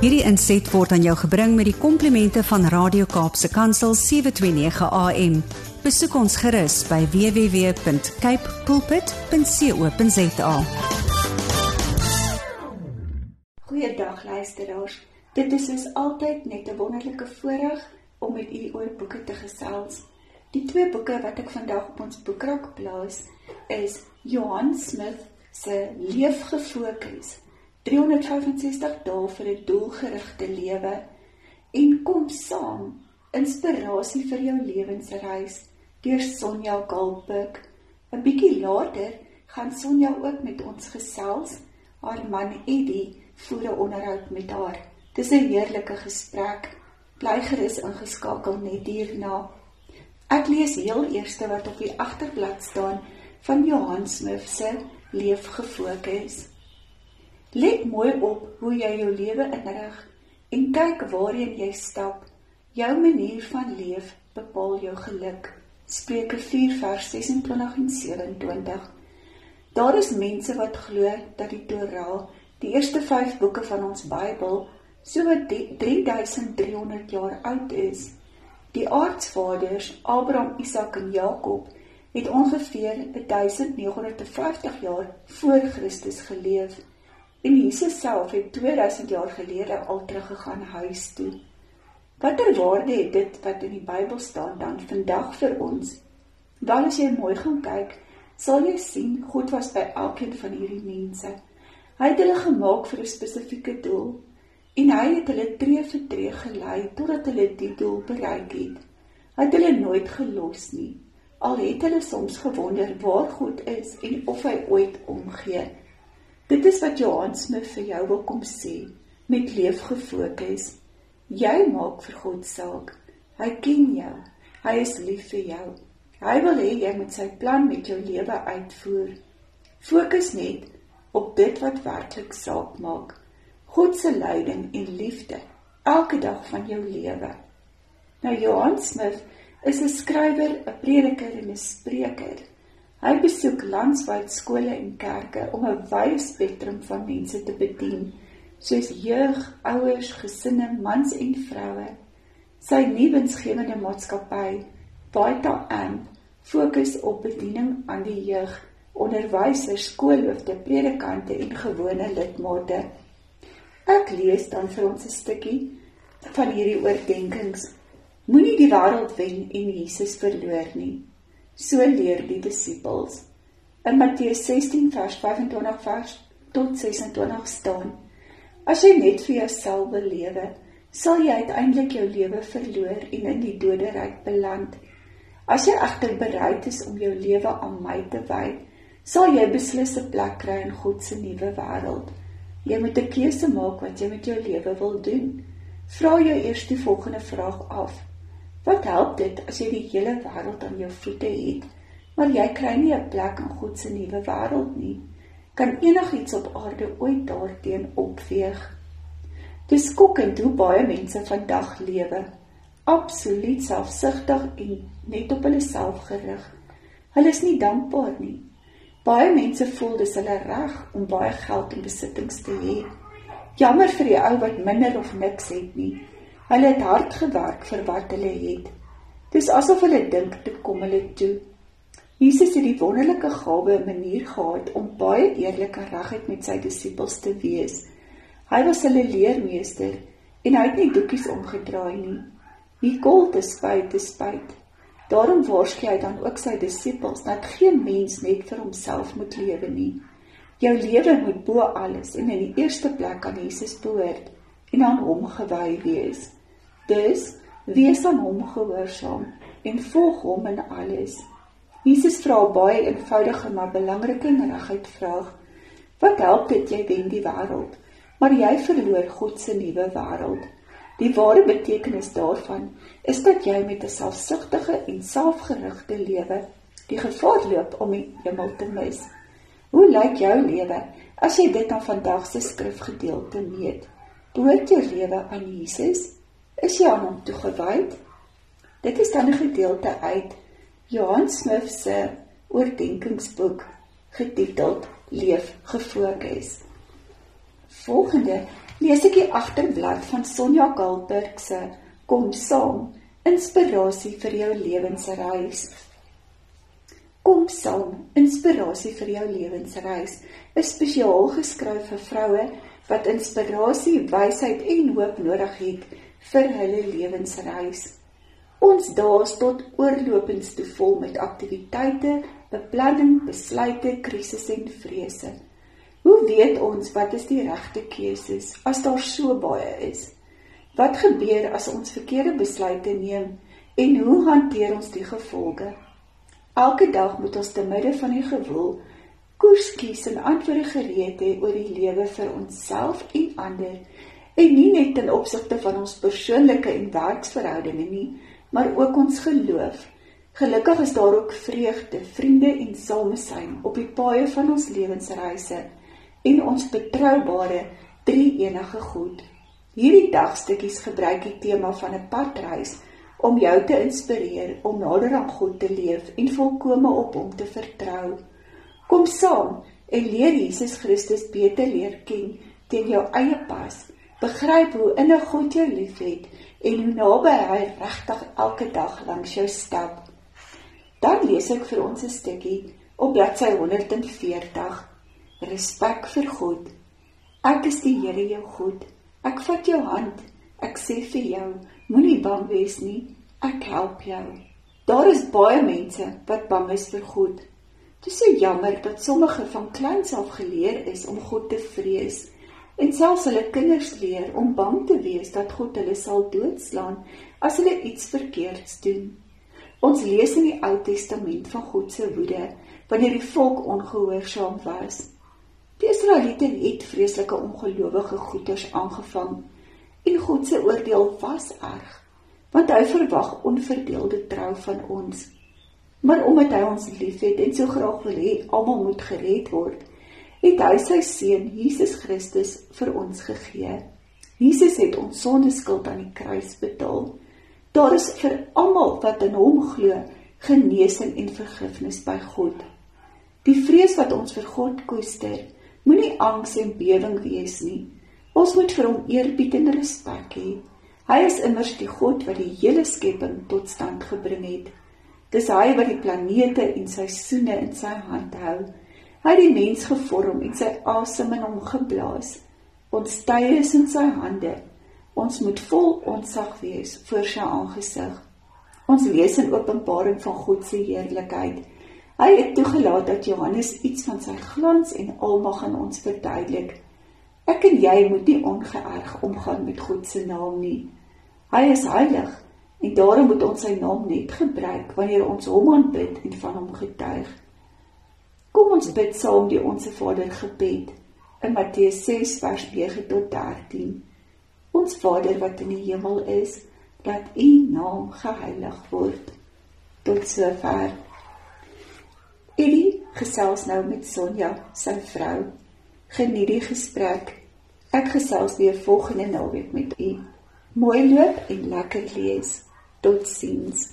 Hierdie inset word aan jou gebring met die komplimente van Radio Kaapse Kansel 729 AM. Besoek ons gerus by www.cape pulpit.co.za. Goeiedag luisteraars. Dit is soos altyd net 'n wonderlike voorreg om met u oor boeke te gesels. Die twee boeke wat ek vandag op ons boekrak plaas is Johan Smith se Leef gefokus 365 dae vir 'n doelgerigte lewe en kom saam inspirasie vir jou lewensreis deur Sonja Galpik. 'n Bietjie later gaan Sonja ook met ons gesels. Haar man Eddie voer 'n onderhoud met haar. Dis 'n heerlike gesprek. Bly gerus ingeskakel net hierna. Ek lees heel eerste wat op die agterblad staan van Johan Smith se Leef gefokus. Let mooi op hoe jy jou lewe inrig en kyk waarheen jy stap. Jou manier van leef bepaal jou geluk. Spreuke 4 vers 26 en 27. Daar is mense wat glo dat die Torah, die eerste 5 boeke van ons Bybel, so wat 3300 jaar oud is. Die aardsvaders Abraham, Isak en Jakob het ongeveer 1950 jaar voor Christus geleef. En Jesus self het 2000 jaar gelede al teruggegaan huis toe. Watter waarde het dit wat in die Bybel staan dan vandag vir ons? Wel as jy mooi gaan kyk, sal jy sien God was by elkeen van hierdie mense. Hy het hulle gemaak vir 'n spesifieke doel en hy het hulle tree vir tree gelei totdat hulle die doel bereik het. Hy het hulle nooit gelos nie. Al het hulle soms gewonder waar God is en of hy ooit omgee. Dit is wat Johan Smith vir jou wil kom sê met leef gefokus. Jy maak vir God saak. Hy ken jou. Hy is lief vir jou. Hy wil hê jy moet sy plan met jou lewe uitvoer. Fokus net op dit wat werklik saak maak. God se leiding en liefde elke dag van jou lewe. Nou Johan Smith is 'n skrywer, 'n prediker en 'n spreker. Hy besoek landwyd skole en kerke om 'n wye spektrum van mense te bedien, soos jeug, ouers, gesinne, mans en vroue. Sy nuwensgewende maatskappy, Vita Amp, fokus op bediening aan die jeug, onderwysers, skoolhoofde, predikante en gewone lidmate. Ek lees dan vir ons 'n stukkie van hierdie oordeenkings. Moenie die wêreld wen en Jesus verloor nie. So leer die disippels. In Matteus 16 vers 25 vers tot 26 staan: As jy net vir jouself wil lewe, sal jy uiteindelik jou lewe verloor en in die doderyk beland. As jy egter bereid is om jou lewe aan my te wy, sal jy beslis 'n plek kry in God se nuwe wêreld. Jy moet 'n keuse maak wat jy met jou lewe wil doen. Vra jou eers die volgende vraag af: Wat help dit as jy die hele wêreld aan jou voete het, maar jy kry nie 'n plek in God se nuwe wêreld nie? Kan enigiets op aarde ooit daarteen opweeg? Dis skokkend hoe baie mense vandag lewe, absoluut selfsugtig en net op hulle self gerig. Hulle is nie dankbaar nie. Baie mense voel dis hulle reg om baie geld en besittings te hê. Jammer vir die ou wat minder of niks het nie. Hulle het hard gewerk vir wat hulle het. Dis asof hulle dink dit kom hulle toe. Jesus het die wonderlike gawe 'n manier gehad om baie eerlike regheid met sy disippels te wees. Hy was hulle leermeester en hy het nie doekies omgedraai nie. Wie kol te spyt te spyt. Daarom waarsku hy dan ook sy disippels dat geen mens net vir homself moet lewe nie. Jou lewe moet bo alles en in die eerste plek aan Jesus behoort en aan hom gewy wees. Dus wees aan hom gehoorsaam en volg hom in alles. Jesus vra baie eenvoudige maar belangrike en reguit vraag: Wat help dit jy wen die wêreld, maar jy verloor God se nuwe wêreld? Die ware betekenis daarvan is dat jy met 'n selfsugtige en selfgerigte lewe die gevaar loop om die hemel te mis. Hoe lyk jou lewe as jy dit aan vandag se skrifgedeelte meet? Behoort jou lewe aan Jesus? Is jy aan hom toegewy? Dit is dan 'n gedeelte uit Johan Smith se oordeenkingsboek getiteld Leef gefokus. Volgende lees ek die agterblad van Sonja Kalberg se Kom saam, inspirasie vir jou lewensreis. Kom saam, inspirasie vir jou lewensreis. Is spesiaal geskryf vir vroue wat inspirasie, wysheid en hoop nodig het vir hulle lewensreis. Ons dae tot oorlopends toe vol met aktiwiteite, beplanning, besluite, krisisse en vrese. Hoe weet ons wat is die regte keuses as daar so baie is? Wat gebeur as ons verkeerde besluite neem en hoe hanteer ons die gevolge? Elke dag moet ons te midde van die gewoel koers kies en antwoorde gereed hê oor die lewe vir onsself en ander en nie net ten opsigte van ons persoonlike en werksverhoudinge nie, maar ook ons geloof. Gelukkig is daar ook vreugde, vriende en samesyn op die paaie van ons lewensreise en ons betroubare drie-enige God. Hierdie dagstukkies gebruik die tema van 'n padreis om jou te inspireer om nader aan God te leef en volkome op hom te vertrou. Kom saam en leer Jesus Christus beter leer ken teen jou eie pas. Begryp hoe innig God jou liefhet en hoe naby hy regtig elke dag langs jou stap. Dan lees ek vir ons 'n stukkie op bladsy 140. Respek vir God. Ek is die Here jou God. Ek vat jou hand. Ek sê vir jou, moenie bang wees nie. Ek help jou. Daar is baie mense wat bang is vir God. Dit is so jammer dat sommige van kleins af geleer is om God te vrees en selfs hulle kinders leer om bang te wees dat God hulle sal doodslaan as hulle iets verkeerds doen. Ons lees in die Ou Testament van God se woede wanneer die volk ongehoorsaam was. Die Israeliete het vreeslike ongelowige goeters aangevang en God se oordeel was erg want hy verwag onverdeelde trou van ons. Maar omdat hy ons liefhet en so graag wil hê almal moet gered word, het hy sy seun Jesus Christus vir ons gegee. Jesus het ons sondeskuld aan die kruis betaal. Daar is vir almal wat in hom glo genesing en vergifnis by God. Die vrees wat ons vir God koester, moenie angs en bewering wees nie. Ons moet vir hom eerbied en respek hê. Hy is immers die God wat die hele skepping tot stand gebring het. Dis hy wat die planete en seisoene in sy hand hou. Hy het die mens gevorm en sy asem in hom geblaas. Ons tye is in sy hande. Ons moet vol onsag wees voor sy aangesig. Ons lees in Openbaring van God se heerlikheid. Hy het toegelaat dat Johannes iets van sy glans en almag aan ons verduidelik. Ek en jy moet nie ongeërg omgaan met God se naam nie. Hy is heilig en daarom moet ons sy naam net gebruik wanneer ons hom aanbid en van hom getuig. Kom ons bid saam die Onse Vader gebed in Matteus 6 vers 9 tot 13. Ons Vader wat in die hemel is, laat U naam geheilig word. Tot sover. Eddie gesels nou met Sonja, sy vrou. Geniet die gesprek. Ek gesels weer volgende naweek met u. Mooi loop en lekker lees. Totsiens.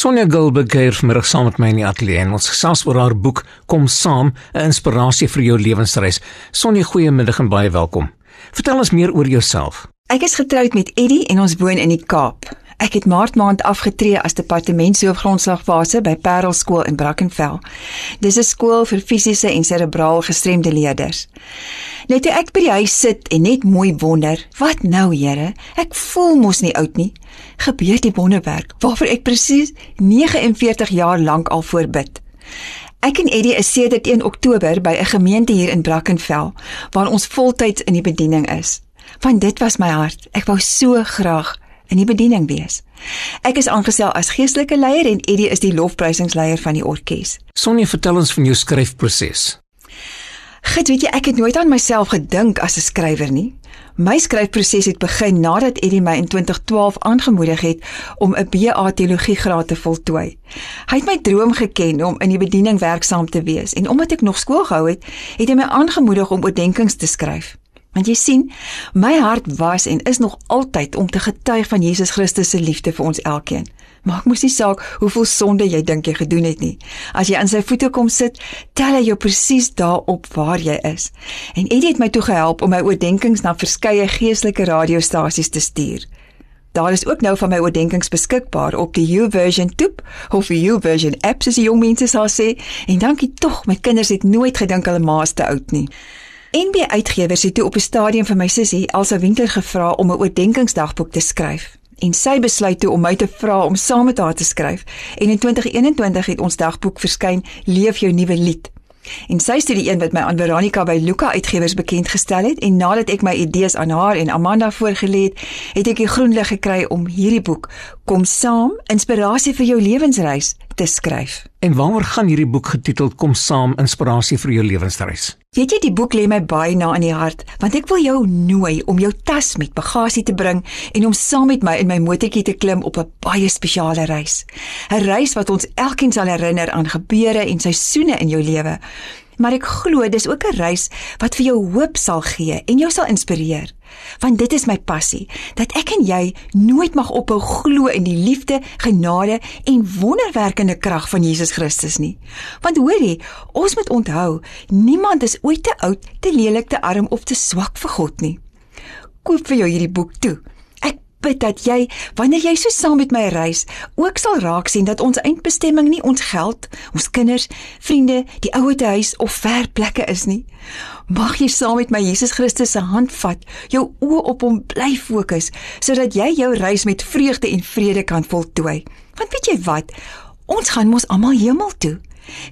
Sonja Gilbert kuier vanmiddag saam met my in die ateljee en ons gesels oor haar boek Kom saam, 'n inspirasie vir jou lewensreis. Sonja, goeiemiddag en baie welkom. Vertel ons meer oor jouself. Ek is getroud met Eddie en ons woon in die Kaap. Ek het Maart maand afgetree as departementshoof grondslagfase by Parel skool in Brackenfell. Dis 'n skool vir fisiese en serebraal gestremde leerders. Net toe ek by die huis sit en net mooi wonder, wat nou, Here? Ek voel mos nie oud nie. Gebeur die wonderwerk waarvoor ek presies 49 jaar lank al voorbid. Ek en Eddie is sedert 1 Oktober by 'n gemeente hier in Brackenfell waar ons voltyds in die bediening is. Want dit was my hart. Ek wou so graag in die bediening wees. Ek is aangestel as geestelike leier en Eddie is die lofprysingsleier van die orkes. Sonja, vertel ons van jou skryfproses. Git, weet jy, ek het nooit aan myself gedink as 'n skrywer nie. My skryfproses het begin nadat Eddie my in 2012 aangemoedig het om 'n BA teologie graad te voltooi. Hy het my droom geken om in die bediening werksaam te wees en omdat ek nog skool gehou het, het hy my aangemoedig om oordenkings te skryf. Want jy sien, my hart was en is nog altyd om te getuig van Jesus Christus se liefde vir ons elkeen. Maak mos nie saak hoeveel sonde jy dink jy gedoen het nie. As jy aan sy voete kom sit, tel hy jou presies daarop waar jy is. En Eddie het my toe gehelp om my oordeenkings na verskeie geestelike radiostasies te stuur. Daar is ook nou van my oordeenkings beskikbaar op die YouVersion toep of die YouVersion app soos die jong mense sal sê. En dankie tog, my kinders het nooit gedink hulle ma's te oud nie. NB Uitgewers het toe op 'n stadium vir my sussie Elsa Winter gevra om 'n oordenkingsdagboek te skryf en sy besluit toe om my te vra om saam met haar te skryf. En in 2021 het ons dagboek verskyn Leef jou nuwe lied. En sy studie een wat my aan Veronica by Luka Uitgewers bekend gestel het en nadat ek my idees aan haar en Amanda voorgelê het, het ek die groen lig gekry om hierdie boek Kom saam, inspirasie vir jou lewensreis te skryf. En waaroor gaan hierdie boek getiteld Kom saam, inspirasie vir jou lewensreis? Weet jy die boek lê my baie na in die hart want ek wil jou nooi om jou tas met bagasie te bring en om saam met my in my motortjie te klim op 'n baie spesiale reis. 'n Reis wat ons elkeen sal herinner aan gebeure en seisoene in jou lewe. Maar ek glo dis ook 'n reis wat vir jou hoop sal gee en jou sal inspireer want dit is my passie dat ek en jy nooit mag ophou glo in die liefde, genade en wonderwerkende krag van Jesus Christus nie. Want hoorie, ons moet onthou, niemand is ooit te oud, te lelik, te arm of te swak vir God nie. Koop vir jou hierdie boek toe bid dat jy wanneer jy so saam met my reis ook sal raak sien dat ons eindbestemming nie ons geld, ons kinders, vriende, die ouete huis of ver plekke is nie. Mag jy saam met my Jesus Christus se hand vat, jou oë op hom bly fokus sodat jy jou reis met vreugde en vrede kan voltooi. Want weet jy wat? Ons gaan mos almal hemel toe.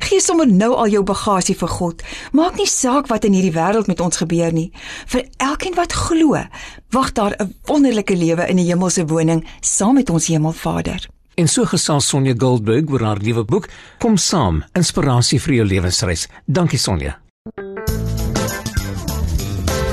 Gee sommer nou al jou bagasie vir God. Maak nie saak wat in hierdie wêreld met ons gebeur nie. Vir elkeen wat glo, wag daar 'n wonderlike lewe in die hemelse woning saam met ons Hemelvader. En so gesels Sonja Goldberg oor haar nuwe boek Kom saam, inspirasie vir jou lewensreis. Dankie Sonja.